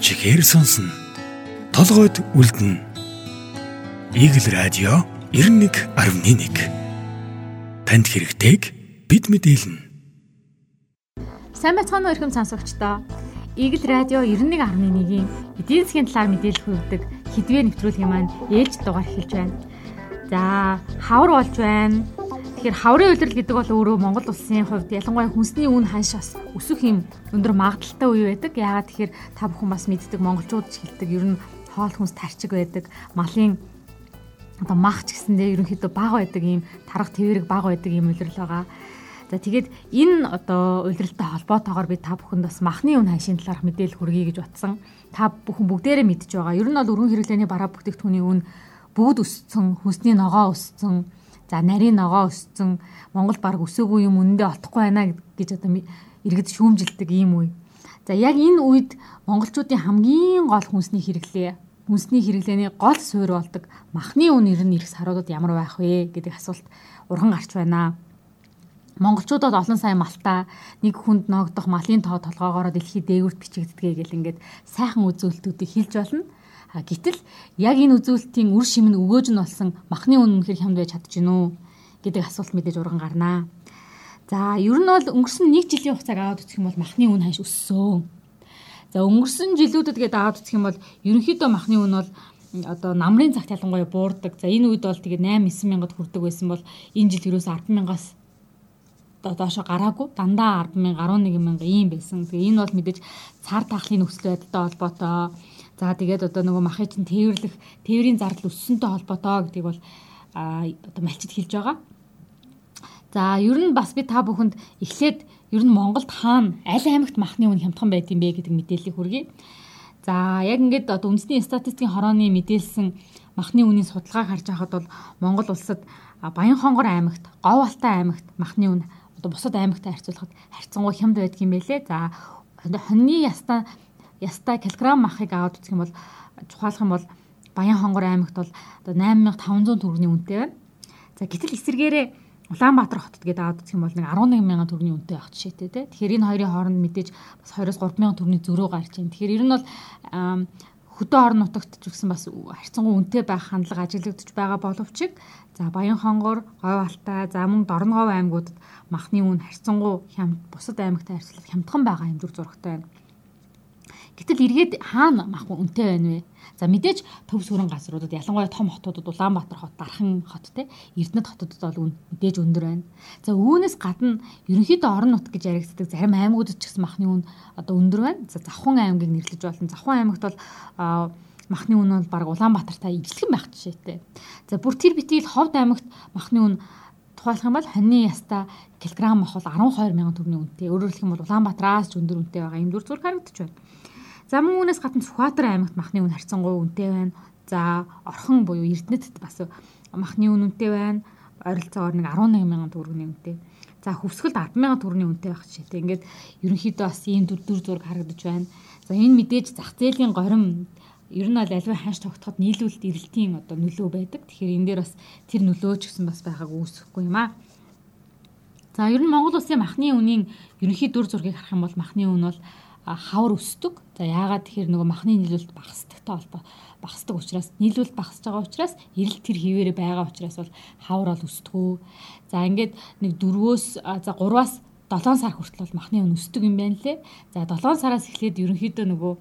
чихээр сонсно. Толгойд үлдэнэ. Игэл радио 91.1 Танд хэрэгтэйг бид мэдээлнэ. Сайн бацхан өрхөм сонсогчдоо. Игэл радио 91.1-ийн эдийн засгийн талаар мэдээлэл хүргэдэг хідвээ нэвтрүүлгийн маань ээлж дугаар эхэлж байна. За, хавар болж байна Тэгэхээр хаврын үйлрэл гэдэг бол өөрөө Монгол улсын хувьд ялангуяа хүнсний үн ханшаас өсөх юм өндөр магадaltaй үе байдаг. Яагаад тэгэхээр та бүхэн бас мэддэг монголчууд ч хэлдэг ер нь хоол хүнс тарчиг байдаг. Малын одоо мах ч гэсэндээ ерөнхийдөө бага байдаг юм тарах твэрэг бага байдаг юм үйлрэл байгаа. За тэгээд энэ одоо үйлрэлтэй холбоотойгоор би та бүхэнд бас махны үн ханшийн талаарх мэдээлэл хүргэе гэж батсан. Та бүхэн бүгдээрээ мэдж байгаа. Ер нь бол өргөн хэрэглээний бараа бүтээгдэхүүний үн бүгд өссөн, хүнсний ногоо өссөн За нарийн ногоо өссөн Монгол баг өсөөгүй юм үнэндээ олдохгүй байна гэж одоо иргэд шүүмжилдэг ийм үе. За яг энэ үед монголчуудын хамгийн гол хүнсний хэрэглээ хүнсний хэрэглээний гол суурь болдог махны үн ер нь ирэх саруудад ямар байх вэ гэдэг асуулт урхан гарч байна. Монголчуудад олон сайн малтаа нэг хүнд ногдох малын тоо толгоогоор дэлхийд дээгүүрт бичигддэгэ гэл ингээд сайхан үзүүлэлтүүдийг хэлж болно. А гэтэл яг энэ үзүүлэлтийн үр шим нь өгөөж нь болсон махны үн үнэхээр хямд байж чадчих гинүү гэдэг асуулт мэдээж урган гарнаа. За ер нь бол өнгөрсөн 1 жилийн хугацааг аваад үзэх юм бол махны үн ханш өссөн. За өнгөрсөн жилүүдэд гээд аваад үзэх юм бол ерөнхийдөө махны үн бол одоо намрын цагт ялангуяа буурдаг. За энэ үед бол тэгээд 8 9 мянгад хүрдэг байсан бол энэ жил ерөөс 10 мянгаас доошо гараагүй дандаа 10 мянга 11 мянга ийм байсан. Тэгээ энэ бол мэдээж цар тахлын нөхцөл байдалтай холбоотой За тэгээд одоо нөгөө махын чинь тээвэрлэх тээврийн зардал өссөнтэй холбоотой гэдгийг бол одоо малчид хэлж байгаа. За ер нь бас би та бүхэнд эхлээд ер нь Монголд хаана аль аймагт махны үн хямдхан байд юм бэ гэдэг мэдээллийг хүргэе. За яг ингээд одоо үндэсний статистикийн хорооны мэдээлсэн махны үнийн судалгааг харж байхад бол Монгол улсад Баянхонгор аймагт, Говь Алтай аймагт махны үн одоо бусад аймагтай харьцуулахад харьцангуй хямд байдаг юм байлээ. За хоньны ястаа ястай килограмм махыг аваад үзэх юм бол чухаалах юм бол Баян хонгор аймагт бол одоо 8500 төгрөгийн үнэтэй байна. За гэтэл эсэргээрээ Улаанбаатар хотод гээд аваад үзэх юм бол нэг 11 мянган төгрөгийн үнэтэй байх жишээтэй тий. Тэгэхээр энэ хоёрын хооронд мэдээж бас 20-оос 3 мянган төгрөгийн зөрөө гарч байна. Тэгэхээр ер нь бол хөдөө орон нутагт ч гэсэн бас харьцангуй үнэтэй байх хандлага ажиглагдж байгаа боловч за Баян хонгор, Говь Алтай, за мөн Дорногов аймагуудад махны үн харьцангуй хямд бусад аймагтай харьцуулахад хямдхан байгаа юм дүр зурагтай байна. Гэтэл эргээд хаана мах үнэтэй байна вэ? За мэдээж төв сүрэн газруудад ялангуяа том хотуудад Улаанбаатар хот, Дархан хот те Эрдэнэт хотуудад бол мэдээж өндөр байна. За үүнээс гадна ерөнхийдөө орон нут гэж яригддаг зарим аймагуудад ч гэсэн махны үн одоо өндөр байна. За Завхан аймгийг нэрлэж болно. Завхан аймагт бол махны үн бол баг Улаанбаатартай ижилхэн байх жишээтэй. За бүр тэр битгий ховд аймагт махны үн тухайлах юм бол хоньны яста килограмм мах бол 12 мянган төгрөгийн үнэтэй. Өөрөөр хэлэх юм бол Улаанбаатараас ч өндөр үнэтэй байгаа юм дүр зураг харагдаж байна. За мөн үүнээс гадна Сүхбаатар аймагт махны үн харьцангуй үнэтэй байна. За Орхон буюу Эрдэнэт бас махны үн үнэтэй байна. Ойролцоогоор нэг 11 мянган төгрөгийн үнэтэй. За Хөвсгөлд 10 мянган төгрөгийн үнэтэй байх жишээтэй. Ингээд ерөнхийдөө бас ийм дүр дүр зураг харагдаж байна. За энэ мэдээж зах зээлийн горим ер нь бол аливаа ханш тогтоход нийлүүлэлт эрэлтийн одоо нөлөө байдаг. Тэгэхээр энэ дээр бас тэр нөлөө ч гэсэн бас байгааг үүсэхгүй юм аа. За ер нь Монгол улсын махны үнийн ерөнхий дүр зургийг харах юм бол махны үн бол хавар өсдөг. За яагаад тэгэхээр нөгөө махны нийлүүлэлт багасдагтай холбоо багасдаг учраас нийлүүлэлт багасж байгаа учраас эрэлт тэр хിവэрэ байгаа учраас бол хавар бол өсдөгөө. За ингээд нэг 4-өөс за 3-аас 7 сар хүртэл бол махны үн өсдөг юм байна лээ. За 7 сараас эхлээд ерөнхийдөө нөгөө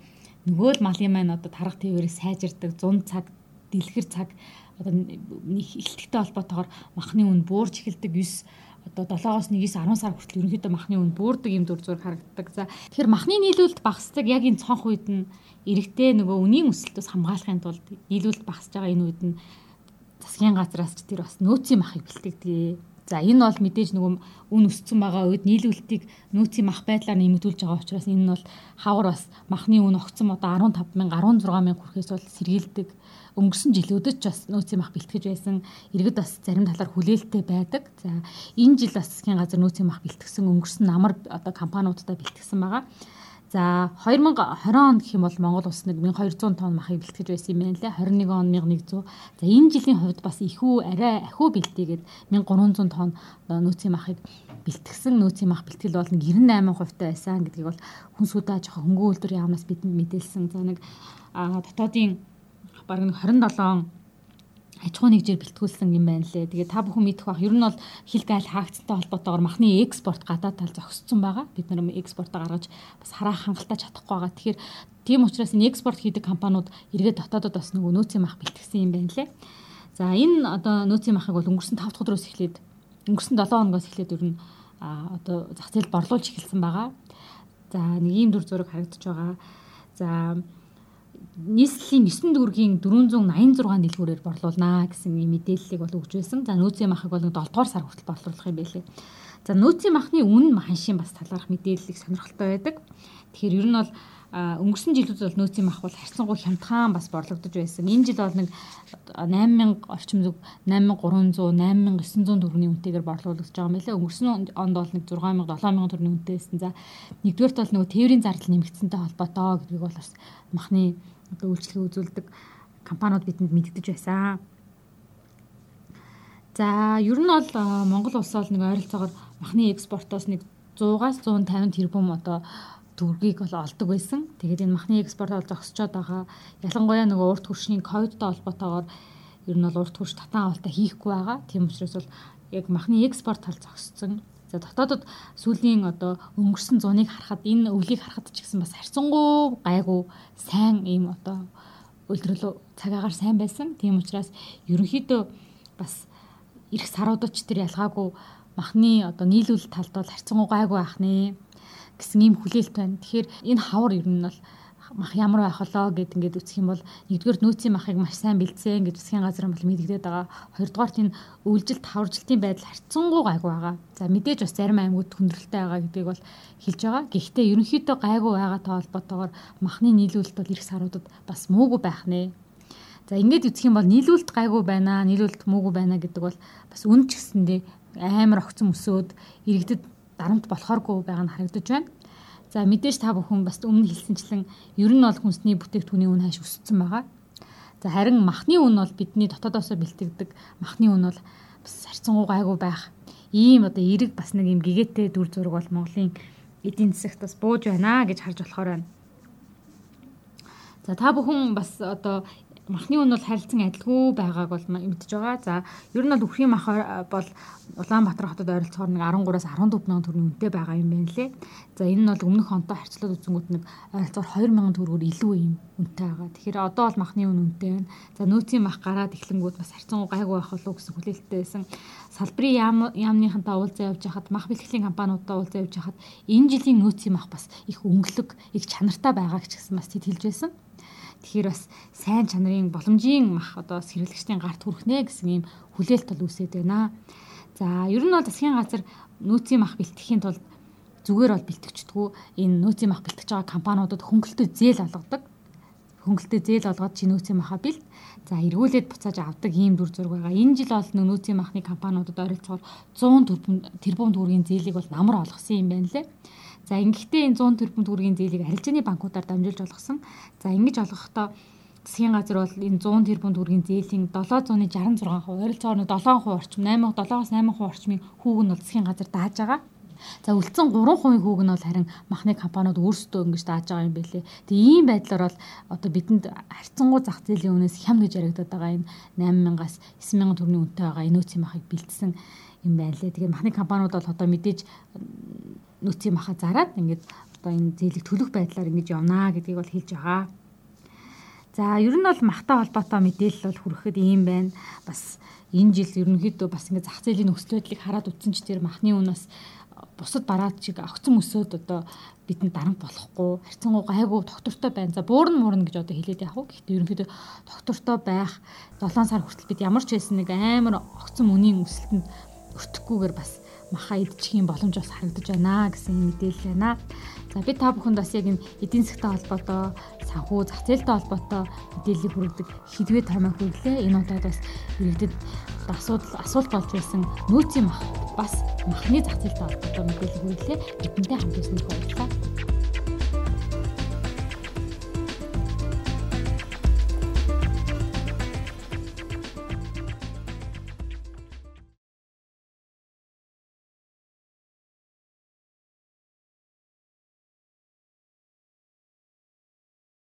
нөгөө л малын маань одоо тарах тээвэрийг сайжирдаг 100 цаг дэлгэр цаг одоо нэг ихтэй холбоотойгоор махны үн буурч эхэлдэг 9 одоо 7-оос 1-ээс 10 сар хүртэл ерөнхийдөө махны үн буурдаг юм дүр зураг харагддаг. За тэгэхээр махны нийлүүлэлт багасдаг яг энэ цонх үед нь эрэгтэй нөгөө үнийн өсөлтөөс хамгаалахын тулд нийлүүлэлт багасж байгаа энэ үед нь засгийн газраас ч тэр бас нөөцийн махыг бэлтгэдэг. За энэ бол мэдээж нөгөө үн өссөн байгаа үед нийлүүлэлтийг нөөцийн мах байдлаар нэмэгдүүлж байгаа учраас энэ нь бол хавар бас махны үн огцом одоо 15 мянга 16 мянга хүрэхээс бол сэргийлдэг өнгөрсөн жилүүдэд ч бас нөөцийн мах бэлтгэж байсан иргэд бас зарим талаар хүлээлттэй байдаг. За энэ жил бас засгийн газар нөөцийн мах бэлтгэсэн өнгөрсөн намар одоо компаниудтай бэлтгэсэн байгаа. За 2020 он гэх юм бол Монгол улс нэг 1200 тонн махыг бэлтгэж байсан юм байна лээ. 21 он 1100. За энэ жилийн хувьд бас ихүү арай ахиу бэлтээгээд 1300 тонн нөөцийн махыг бэлтгэсэн нөөцийн мах бэлтгэл бол нэг 98% таа байсан гэдгийг бол хүнсүүдээ жоохон хөнгөн үйлдвэр яамнаас бидэнд мэдээлсэн. За нэг дотоодын бараг 27 аж ахуй нэгжээр бэлтгүүлсэн юм байна лээ. Тэгээ та бүхэн мэдэх бах ер нь бол хил гайл хаагдцтай холбоотойгоор махны экспорт гадаад тал зогссон байгаа. Бид нар экспортоо гаргаж бас хараа хангалттай чадахгүй байгаа. Тэгэхээр тийм учраас энэ экспорт хийдэг компаниуд эргээд дотоодод бас нөгөө нөөцийн мах бэлтгэсэн юм байна лээ. За энэ одоо нөөцийн махыг бол өнгөрсөн 5 дахь өдрөөс эхлээд өнгөрсөн 7 хоногоос эхлээд ер нь одоо зах зээл борлуулж эхэлсэн байгаа. За нэг ийм дүр зураг харагдаж байгаа. За нийслэлийн 9 дүүргийн 486 дэлгүүрээр борлуулнаа гэсэн мэдээллийг бол өгж байсан. За нөөцийн махыг бол 7 дугаар сар хүртэл борлуулах юм байлээ. За нөөцийн махны үнэ махан шин бас талаарх мэдээллийг сонирхолтой байдаг. Тэгэхээр ер нь бол өнгөрсөн жилүүд бол нөөцийн мах бол харьцангуй хямдхан бас борлогдож байсан. Энэ жил бол нэг 8000 орчим зүг 8300 8900 төгрөгийн үнэтэйгээр борлуулагдж байгаа юм байна. Өнгөрсөн онд бол нэг 6000 7000 төгрөгийн үнэтэй байсан. За нэгдүгээрт бол нөгөө тээврийн зардал нэмэгдсэнтэй холбоотой гэдгийг бол бас махны одоо үйлчлэгээ үзүүлдэг компаниуд бидэнд мэддэж байсан. За ер нь бол Монгол улс бол нэг ойролцоогоор махны экспортоос нэг 100-аас 150 тэрбум одоо төгрөгийг бол олдог байсан. Тэгээд энэ махны экспорт бол зогсчоод байгаа. Ялангуяа нөгөө урт хөршний ковидтой холбоотойгоор ер нь бол урт хөрш татан авалтаа хийхгүй байгаа. Тийм учраас бол яг махны экспорт тал зогссон. За дотоодод сүүлийн одоо өнгөрсөн зуныг харахад энэ өвлийг харахад ч гэсэн бас харьцангуй гайгүй сайн ийм одоо үйлдвэрлэл цагаагаар сайн байсан. Тийм учраас ерөнхийдөө бас эх саруудад ч тэр ялгаагүй махны одоо нийлүүл талд бол харьцангуй гайгүй ах нэ гэсэн ийм хүлээлт байна. Тэгэхээр энэ хавар ер нь бол мах ямар байх болоо гэд ингээд үсэх юм бол нэгдүгээр нөөцийн махыг маш сайн бэлдсэн гэж засгийн газар бол мэдэгдээд байгаа. Хоёрдугаар тийм өвлжилт таваржилтын байдал харьцангуй гайгүй байгаа. За мэдээж бас зарим аймагуд хүндрэлтэй байгаа гэдгийг бол хэлж байгаа. Гэхдээ ерөнхийдөө гайгүй байгаатай холбоотойгоор махны нийлүүлэлт бол эх саруудад бас муугүй байх нэ. За ингээд үсэх юм бол нийлүүлэлт гайгүй байна, нийлүүлэлт муугүй байна гэдэг бол бас үн ч гэсэндээ амар огцом өсөөд иргэдэд дарамт болохооргүй байгаа нь харагдаж байна. За мэдээж та бүхэн бас өмнө хэлсэнчлэн ер нь бол хүнсний бүтээгдэхүүний үн хааш өссөн байгаа. За харин махны үн бол бидний дотоодоос бэлтгэдэг махны үн бол бас харьцангуй гайгүй байх. Ийм одоо эрэг бас нэг юм гэгээтэй дүр зураг бол Монголын эдийн засагт бас бууж байна гэж харж болохоор байна. За та бүхэн бас одоо махны үн бол харилцан адилгүй байгааг бол мэдж байгаа. За ер нь бол үхрийн мах бол Улаанбаатар хотод ойролцоогоор нэг 13-аас 14 мянган төгрөгийн үнэтэй байгаа юм байна лээ. За энэ нь бол өмнөх онтой харьцуулаад үзэнгүүт нэг ойролцоогоор 2 мянган төгрөгөөр илүү юм үнэтэй байгаа. Тэгэхээр одоо бол махны үн үнэтэй байна. За нөөцийн мах гараад эхлэнгүүд бас харьцангуй гайгүй байх болов гэсэн хүлээлттэй байсан. Салбарын яам яамныхантай уулзаа явж хахад мах бэлтгэлийн компаниудтай уулзаа явж хахад энэ жилийн нөөцийн мах бас их өнгөлөг, их чанартай байгаа гэж гэсэн бас тэд хэлж байсан. Тэгэхээр бас сайн чанарын боломжийн мах одоо сэргэлэгчдийн гарт хүрхнэ гэсэн ийм хүлээлт бол үсэт байна. За ер нь бол засгийн газар нөөцийн мах бэлтгэхийн тулд зүгээр бол бэлтгэждэггүй энэ нөөцийн мах бэлтгэж байгаа компаниудад хөнгөлөлтөө зээл олгодог. Хөнгөлөлтөө зээл олгоод чи нөөцийн махаа бэлт. За эргүүлээд буцааж авдаг ийм дүр зураг байгаа. Энэ жил бол нөөцийн махны компаниудад ойролцоогоор 100 тэрбум төгрөгийн зээлийг бол намар олгосон юм байна лээ. За ингэхдээ энэ 100 тэрбум төгрөгийн зээлийг арилжааны банкудаар дамжуулж олгосон. За ингэж олгохдоо засгийн газар бол энэ 100 тэрбум төгрөгийн зээлийн 766% ойролцоогоор 7% орчим 8 7-аас 8% орчмын хүүг нь бол засгийн газар дааж байгаа. За үлдсэн 3% хүүг нь бол харин махны компаниуд өөрсдөө ингэж дааж байгаа юм байлээ. Тэгээ ийм байдлаар бол одоо бидэнд харьцангуй зах зээлийн үнээс хям гэж яригадаад байгаа энэ 8000-аас 9000 төгрөгийн үнэтэй байгаа инөөцийн махыг бэлдсэн юм байна лээ. Тэгээ махны компаниуд бол одоо мэдээж нөөцийн маха зараад ингээд одоо энэ зээлэг төлөх байдлаар ингэж явнаа гэдгийг бол хэлж байгаа. За ер нь бол махтай холбоотой мэдээлэл бол хүрэхэд ийм байна. Бас энэ жил ерөнхийдөө бас ингээд зах зээлийн нөхцөл байдлыг хараад үтсэн ч тэр махны үнээс бусад бараад чиг огцон өсөөд одоо бидэнд дарамт болохгүй харьцангуй гайгүй доктортой байна. За буурн муурн гэж одоо хэлээд яах вэ? Гэхдээ ерөнхийдөө доктортой байх 7 сар хүртэл бид ямар ч байсан нэг амар огцон үнийн өсөлтөнд өртөхгүйгээр бас маха идчих юм боломж бас харагдаж байна гэсэн мэдээлэл байна. За би та бүхэнд бас яг энэ эдийн засгтай холбоотой санхүү зах зээлтэй холбоотой мэдээллийг хүргэдэг хідвээ томоо хүргэлээ. Энэ удаад бас иргэдэд асуудал асуулт болж байсан нөөцийн мах бас махны зах зээлтэй холбоотой мэдээлэл хүргэлээ. Бидэнтэй хамт ирсэнд баярлалаа.